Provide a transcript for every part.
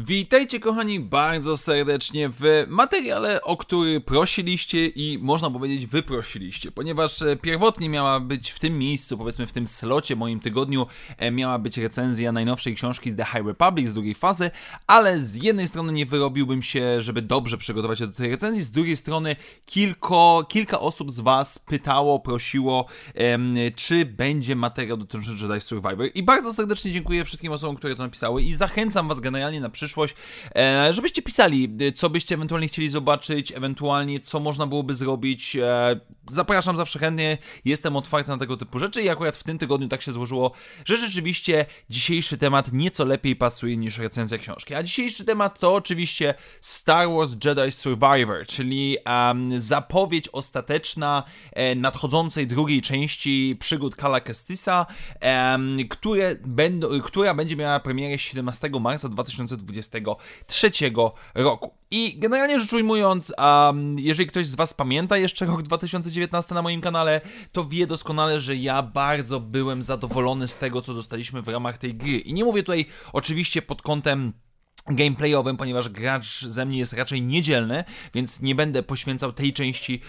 Witajcie kochani bardzo serdecznie w materiale, o który prosiliście i można powiedzieć wyprosiliście, ponieważ e, pierwotnie miała być w tym miejscu, powiedzmy w tym slocie, moim tygodniu, e, miała być recenzja najnowszej książki z The High Republic z drugiej fazy, ale z jednej strony nie wyrobiłbym się, żeby dobrze przygotować się do tej recenzji, z drugiej strony kilko, kilka osób z Was pytało, prosiło, em, czy będzie materiał dotyczący Jedi Survivor. I bardzo serdecznie dziękuję wszystkim osobom, które to napisały i zachęcam Was generalnie na przyszłość przyszłość, e, żebyście pisali, e, co byście ewentualnie chcieli zobaczyć, ewentualnie co można byłoby zrobić. E, zapraszam zawsze chętnie, jestem otwarty na tego typu rzeczy i akurat w tym tygodniu tak się złożyło, że rzeczywiście dzisiejszy temat nieco lepiej pasuje niż recenzja książki. A dzisiejszy temat to oczywiście Star Wars Jedi Survivor, czyli um, zapowiedź ostateczna nadchodzącej drugiej części przygód Kala Kestisa, które będą, która będzie miała premierę 17 marca 2020 2023 roku. I generalnie rzecz ujmując, um, jeżeli ktoś z Was pamięta jeszcze rok 2019 na moim kanale, to wie doskonale, że ja bardzo byłem zadowolony z tego, co dostaliśmy w ramach tej gry. I nie mówię tutaj oczywiście pod kątem gameplayowym, ponieważ gracz ze mnie jest raczej niedzielny, więc nie będę poświęcał tej części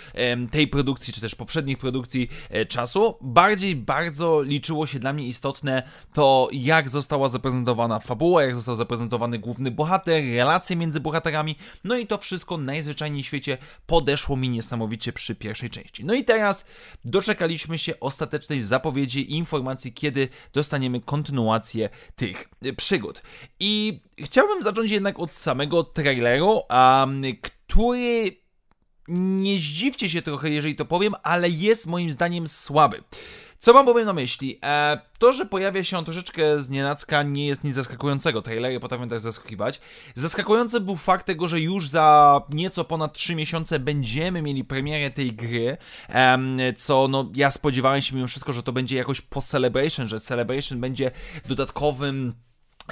tej produkcji, czy też poprzednich produkcji e, czasu. Bardziej bardzo liczyło się dla mnie istotne to, jak została zaprezentowana fabuła, jak został zaprezentowany główny bohater, relacje między bohaterami, no i to wszystko najzwyczajniej w świecie podeszło mi niesamowicie przy pierwszej części. No i teraz doczekaliśmy się ostatecznej zapowiedzi i informacji, kiedy dostaniemy kontynuację tych e, przygód. I chciałbym zacząć jednak od samego traileru, um, który nie zdziwcie się trochę, jeżeli to powiem, ale jest moim zdaniem słaby. Co mam bowiem na myśli? E, to, że pojawia się on troszeczkę z nienacka nie jest nic zaskakującego. Trailery potrafią też zaskakiwać. Zaskakujący był fakt tego, że już za nieco ponad 3 miesiące będziemy mieli premierę tej gry, e, co no ja spodziewałem się mimo wszystko, że to będzie jakoś po Celebration, że Celebration będzie dodatkowym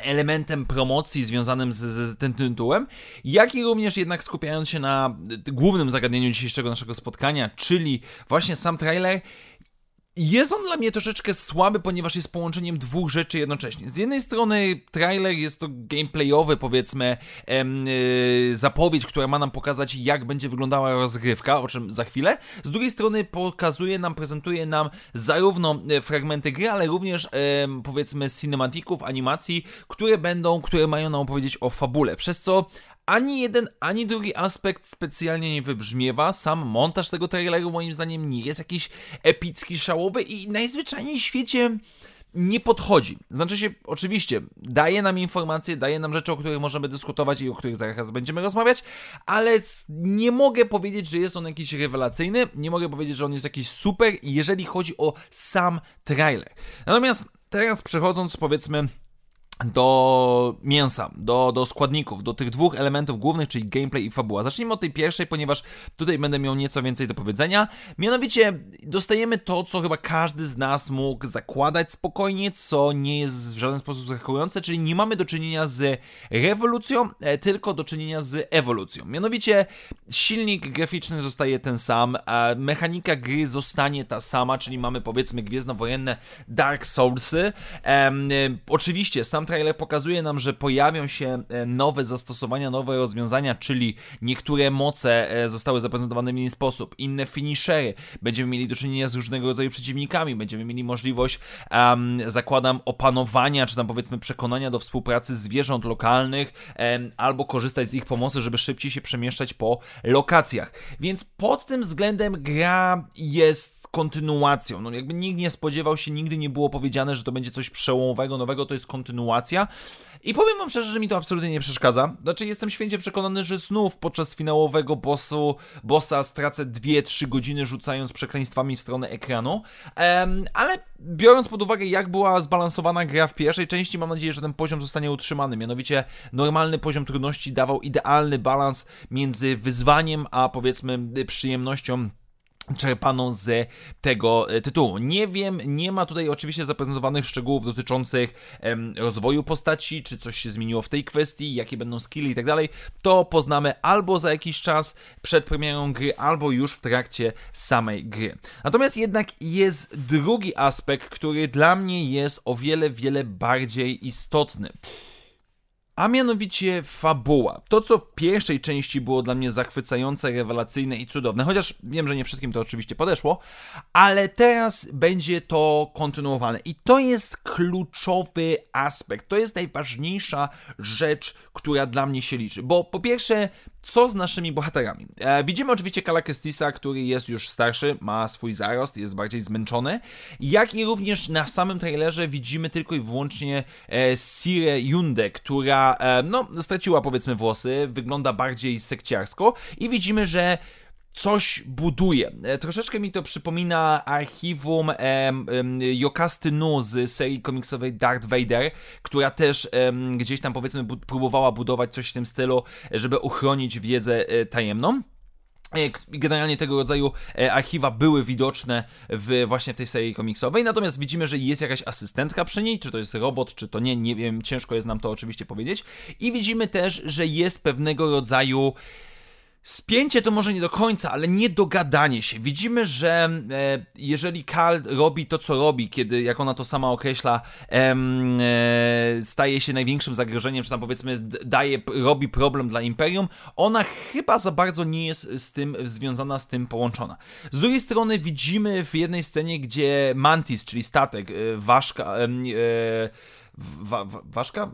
elementem promocji związanym z, z, tym tytułem, jak i również jednak skupiając się na głównym zagadnieniu dzisiejszego naszego spotkania, czyli właśnie sam trailer, jest on dla mnie troszeczkę słaby, ponieważ jest połączeniem dwóch rzeczy jednocześnie. Z jednej strony trailer jest to gameplayowy, powiedzmy, em, yy, zapowiedź, która ma nam pokazać, jak będzie wyglądała rozgrywka, o czym za chwilę. Z drugiej strony pokazuje nam, prezentuje nam zarówno e, fragmenty gry, ale również, em, powiedzmy, cinematików, animacji, które będą, które mają nam opowiedzieć o fabule. Przez co ani jeden, ani drugi aspekt specjalnie nie wybrzmiewa. Sam montaż tego traileru moim zdaniem nie jest jakiś epicki, szałowy i najzwyczajniej w świecie nie podchodzi. Znaczy się, oczywiście, daje nam informacje, daje nam rzeczy, o których możemy dyskutować i o których zaraz będziemy rozmawiać, ale nie mogę powiedzieć, że jest on jakiś rewelacyjny, nie mogę powiedzieć, że on jest jakiś super, jeżeli chodzi o sam trailer. Natomiast teraz przechodząc, powiedzmy, do mięsa, do, do składników, do tych dwóch elementów głównych, czyli gameplay i fabuła. Zacznijmy od tej pierwszej, ponieważ tutaj będę miał nieco więcej do powiedzenia. Mianowicie dostajemy to, co chyba każdy z nas mógł zakładać spokojnie, co nie jest w żaden sposób zaskakujące, czyli nie mamy do czynienia z rewolucją, e, tylko do czynienia z ewolucją. Mianowicie silnik graficzny zostaje ten sam, mechanika gry zostanie ta sama, czyli mamy powiedzmy gwiezdnowojenne Dark Soulsy. Ehm, oczywiście sam trailer pokazuje nam, że pojawią się e, nowe zastosowania, nowe rozwiązania, czyli niektóre moce e, zostały zaprezentowane w inny sposób, inne finishery, będziemy mieli do czynienia z różnego rodzaju przeciwnikami, będziemy mieli możliwość, um, zakładam, opanowania, czy tam powiedzmy przekonania do współpracy zwierząt lokalnych, um, albo korzystać z ich pomocy, żeby szybciej się przemieszczać po lokacjach. Więc pod tym względem gra jest kontynuacją. No jakby nikt nie spodziewał się, nigdy nie było powiedziane, że to będzie coś przełomowego, nowego, to jest kontynuacja. I powiem wam szczerze, że mi to absolutnie nie przeszkadza. Znaczy jestem święcie przekonany, że znów podczas finałowego bossu, bossa stracę 2-3 godziny rzucając przekleństwami w stronę ekranu. Um, ale biorąc pod uwagę, jak była zbalansowana gra w pierwszej części, mam nadzieję, że ten poziom zostanie utrzymany. Mianowicie normalny poziom trudności dawał idealny balans między wyzwaniem, a powiedzmy przyjemnością czerpaną z tego e, tytułu. Nie wiem, nie ma tutaj oczywiście zaprezentowanych szczegółów dotyczących em, rozwoju postaci, czy coś się zmieniło w tej kwestii, jakie będą skilly i tak dalej. To poznamy albo za jakiś czas przed premierą gry, albo już w trakcie samej gry. Natomiast jednak jest drugi aspekt, który dla mnie jest o wiele, wiele bardziej istotny a mianowicie fabuła. To, co w pierwszej części było dla mnie zachwycające, rewelacyjne i cudowne, chociaż wiem, że nie wszystkim to oczywiście podeszło, ale teraz będzie to kontynuowane. I to jest kluczowy aspekt, to jest najważniejsza rzecz, która dla mnie się liczy. Bo po pierwsze, co z naszymi bohaterami? E, widzimy oczywiście Kala Kestisa, który jest już starszy, ma swój zarost, jest bardziej zmęczony, jak i również na samym trailerze widzimy tylko i wyłącznie e, Yunde, która e, no, straciła powiedzmy włosy, wygląda bardziej sekciarsko i widzimy, że coś buduje. E, troszeczkę mi to przypomina archiwum em, Jokasty Nu z serii komiksowej Darth Vader, która też gdzieś tam powiedzmy bu próbowała budować coś w tym stylu, żeby uchronić wiedzę e, tajemną. E, generalnie tego rodzaju archiwa były widoczne w, właśnie w tej serii komiksowej, natomiast widzimy, że jest jakaś asystentka przy niej, czy to jest robot, czy to nie, nie wiem, ciężko jest nam to oczywiście powiedzieć. I widzimy też, że jest pewnego rodzaju Spięcie to może nie do końca, ale nie dogadanie się. Widzimy, że e, jeżeli Karl robi to, co robi, kiedy, jak ona to sama określa, e, staje się największym zagrożeniem, czy tam powiedzmy daje, robi problem dla Imperium, ona chyba za bardzo nie jest z tym związana, z tym połączona. Z drugiej strony widzimy w jednej scenie, gdzie Mantis, czyli statek, e, ważka, e, Wa, wa, ważka?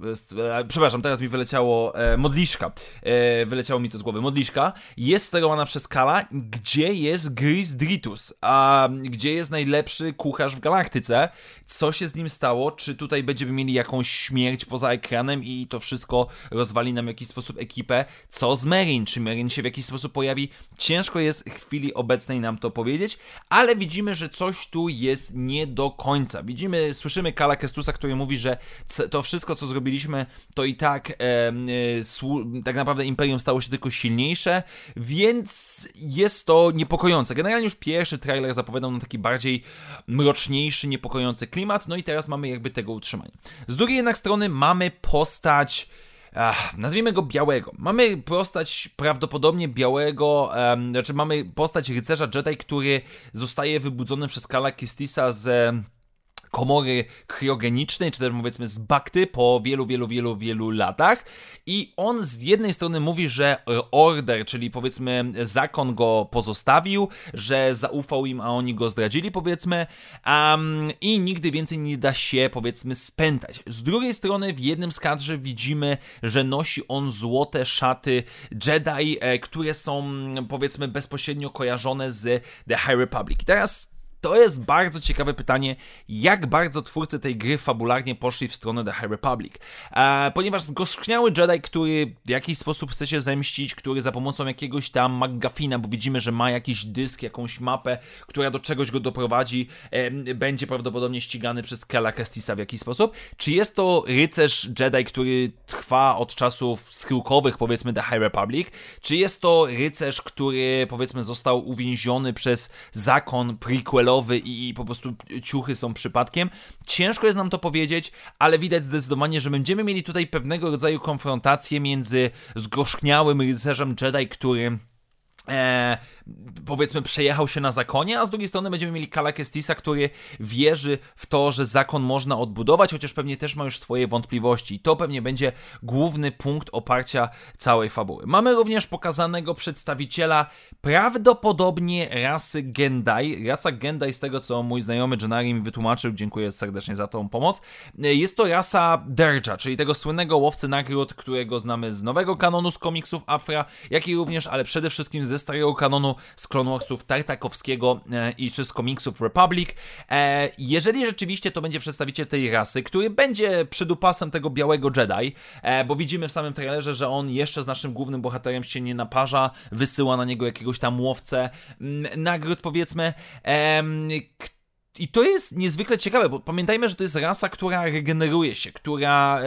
E, przepraszam, teraz mi wyleciało e, modliszka. E, wyleciało mi to z głowy. Modliszka jest sterowana przez Kala, gdzie jest Gris Dritus, a gdzie jest najlepszy kucharz w galaktyce. Co się z nim stało? Czy tutaj będziemy mieli jakąś śmierć poza ekranem i to wszystko rozwali nam w jakiś sposób ekipę? Co z Merin? Czy Merin się w jakiś sposób pojawi? Ciężko jest w chwili obecnej nam to powiedzieć, ale widzimy, że coś tu jest nie do końca. Widzimy, słyszymy Kala Kestusa, który mówi, że to wszystko, co zrobiliśmy, to i tak e, tak naprawdę Imperium stało się tylko silniejsze, więc jest to niepokojące. Generalnie już pierwszy trailer zapowiadał na taki bardziej mroczniejszy, niepokojący klimat, no i teraz mamy jakby tego utrzymanie. Z drugiej jednak strony mamy postać Ach, nazwijmy go białego. Mamy postać prawdopodobnie białego, um, znaczy mamy postać rycerza Jedi, który zostaje wybudzony przez Kala Kistisa z komory kryogenicznej, czy też powiedzmy z bakty po wielu, wielu, wielu, wielu latach. I on z jednej strony mówi, że order, czyli powiedzmy zakon go pozostawił, że zaufał im, a oni go zdradzili, powiedzmy, um, i nigdy więcej nie da się, powiedzmy, spętać. Z drugiej strony w jednym z kadrze widzimy, że nosi on złote szaty Jedi, e, które są, powiedzmy, bezpośrednio kojarzone z The High Republic. I teraz to jest bardzo ciekawe pytanie, jak bardzo twórcy tej gry fabularnie poszli w stronę The High Republic. E, ponieważ zgorzkniały Jedi, który w jakiś sposób chce się zemścić, który za pomocą jakiegoś tam McGuffina, bo widzimy, że ma jakiś dysk, jakąś mapę, która do czegoś go doprowadzi, e, będzie prawdopodobnie ścigany przez Kela Kestisa w jakiś sposób. Czy jest to rycerz Jedi, który trwa od czasów schyłkowych, powiedzmy The High Republic? Czy jest to rycerz, który powiedzmy został uwięziony przez zakon prequel i, i po prostu ciuchy są przypadkiem. Ciężko jest nam to powiedzieć, ale widać zdecydowanie, że będziemy mieli tutaj pewnego rodzaju konfrontację między zgorzkniałym rycerzem Jedi, który e, powiedzmy przejechał się na zakonie, a z drugiej strony będziemy mieli Kala Kestisa, który wierzy w to, że zakon można odbudować, chociaż pewnie też ma już swoje wątpliwości i to pewnie będzie główny punkt oparcia całej fabuły. Mamy również pokazanego przedstawiciela prawdopodobnie rasy Gendai. Rasa Gendai z tego, co mój znajomy Jenari mi wytłumaczył, dziękuję serdecznie za tą pomoc. Jest to rasa Derja, czyli tego słynnego łowcy nagród, którego znamy z nowego kanonu z komiksów Afra, jak i również, ale przede wszystkim ze starego kanonu z Clone Tartakowskiego e, i czy z komiksów Republic. E, jeżeli rzeczywiście to będzie przedstawiciel tej rasy, który będzie przydupasem tego białego Jedi, e, bo widzimy w samym trailerze, że on jeszcze z naszym głównym bohaterem się nie naparza, wysyła na niego jakiegoś tam łowcę nagród powiedzmy, i to jest niezwykle ciekawe, bo pamiętajmy, że to jest rasa, która regeneruje się, która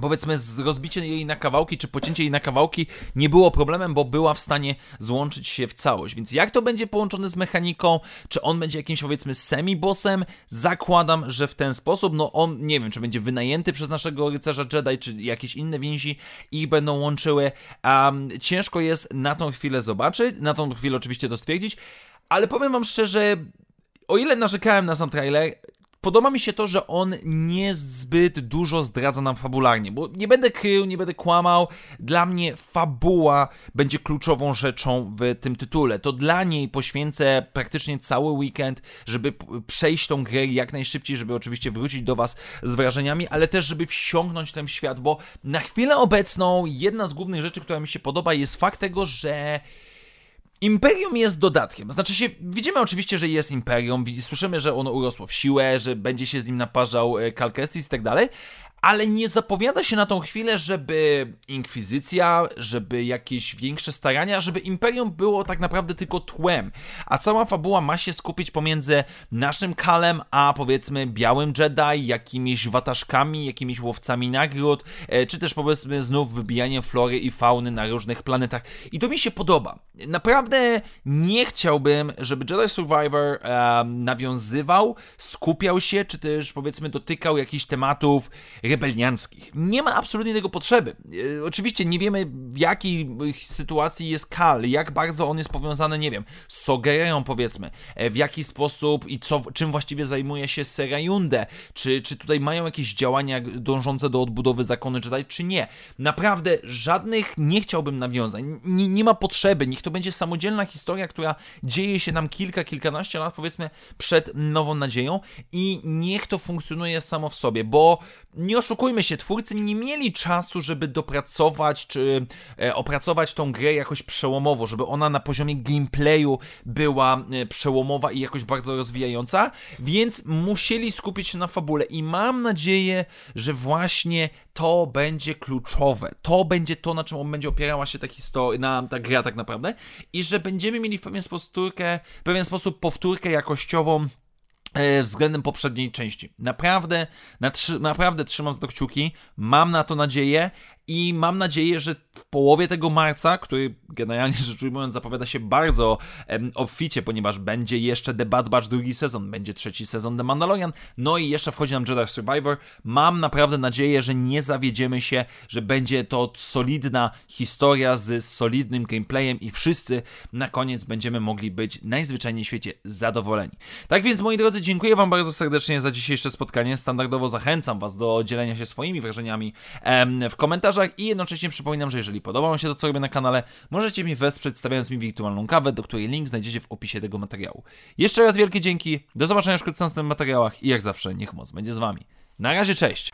powiedzmy z rozbicie jej na kawałki, czy pocięcie jej na kawałki nie było problemem, bo była w stanie złączyć się w całość. Więc jak to będzie połączone z mechaniką, czy on będzie jakimś powiedzmy semi-bossem, zakładam, że w ten sposób, no on, nie wiem, czy będzie wynajęty przez naszego rycerza Jedi, czy jakieś inne więzi ich będą łączyły. Um, ciężko jest na tą chwilę zobaczyć, na tą chwilę oczywiście to stwierdzić, ale powiem wam szczerze, o ile narzekałem na sam trailer, podoba mi się to, że on niezbyt dużo zdradza nam fabularnie, bo nie będę krył, nie będę kłamał. Dla mnie fabuła będzie kluczową rzeczą w tym tytule. To dla niej poświęcę praktycznie cały weekend, żeby przejść tą grę jak najszybciej, żeby oczywiście wrócić do Was z wrażeniami, ale też, żeby wsiąknąć ten świat, bo na chwilę obecną jedna z głównych rzeczy, która mi się podoba, jest fakt tego, że Imperium jest dodatkiem. Znaczy się, widzimy oczywiście, że jest Imperium, słyszymy, że ono urosło w siłę, że będzie się z nim naparzał Kalkestis e, i tak dalej, ale nie zapowiada się na tą chwilę, żeby inkwizycja, żeby jakieś większe starania, żeby imperium było tak naprawdę tylko tłem, a cała fabuła ma się skupić pomiędzy naszym Kalem, a powiedzmy białym Jedi, jakimiś wataszkami, jakimiś łowcami nagród, e, czy też powiedzmy znów wybijaniem flory i fauny na różnych planetach. I to mi się podoba. Naprawdę nie chciałbym, żeby Jedi Survivor e, nawiązywał, skupiał się, czy też powiedzmy dotykał jakichś tematów rebelianckich. Nie ma absolutnie tego potrzeby. E, oczywiście nie wiemy w jakiej sytuacji jest Kal, jak bardzo on jest powiązany, nie wiem, z Sogereją powiedzmy, e, w jaki sposób i co, czym właściwie zajmuje się Serajunde, czy, czy tutaj mają jakieś działania dążące do odbudowy zakonu Jedi, czy nie. Naprawdę żadnych nie chciałbym nawiązań, nie, nie ma potrzeby, niech to będzie samodzielna historia, która dzieje się nam kilka, kilkanaście lat powiedzmy przed Nową Nadzieją i niech to funkcjonuje samo w sobie, bo nie oszukujmy się, twórcy nie mieli czasu, żeby dopracować czy e, opracować tą grę jakoś przełomowo, żeby ona na poziomie gameplayu była e, przełomowa i jakoś bardzo rozwijająca, więc musieli skupić się na fabule i mam nadzieję, że właśnie to będzie kluczowe. To będzie to, na czym będzie opierała się ta historia, na ta gra tak naprawdę i że będziemy mieli w pewien sposób, w pewien sposób powtórkę jakościową względem poprzedniej części. Naprawdę, naprawdę trzymam za to kciuki, mam na to nadzieję i mam nadzieję, że w połowie tego marca, który generalnie rzecz ujmując zapowiada się bardzo em, obficie, ponieważ będzie jeszcze The Bad Batch drugi sezon, będzie trzeci sezon The Mandalorian, no i jeszcze wchodzi nam Jedi Survivor. Mam naprawdę nadzieję, że nie zawiedziemy się, że będzie to solidna historia z solidnym gameplayem i wszyscy na koniec będziemy mogli być najzwyczajniej w świecie zadowoleni. Tak więc, moi drodzy, dziękuję Wam bardzo serdecznie za dzisiejsze spotkanie. Standardowo zachęcam Was do dzielenia się swoimi wrażeniami em, w komentarzach komentarzach i jednocześnie przypominam, że jeżeli podoba Wam się to, co robię na kanale, możecie mi wesprzeć stawiając mi wirtualną kawę, do której link znajdziecie w opisie tego materiału. Jeszcze raz wielkie dzięki, do zobaczenia w następnych materiałach i jak zawsze niech moc będzie z Wami. Na razie, cześć!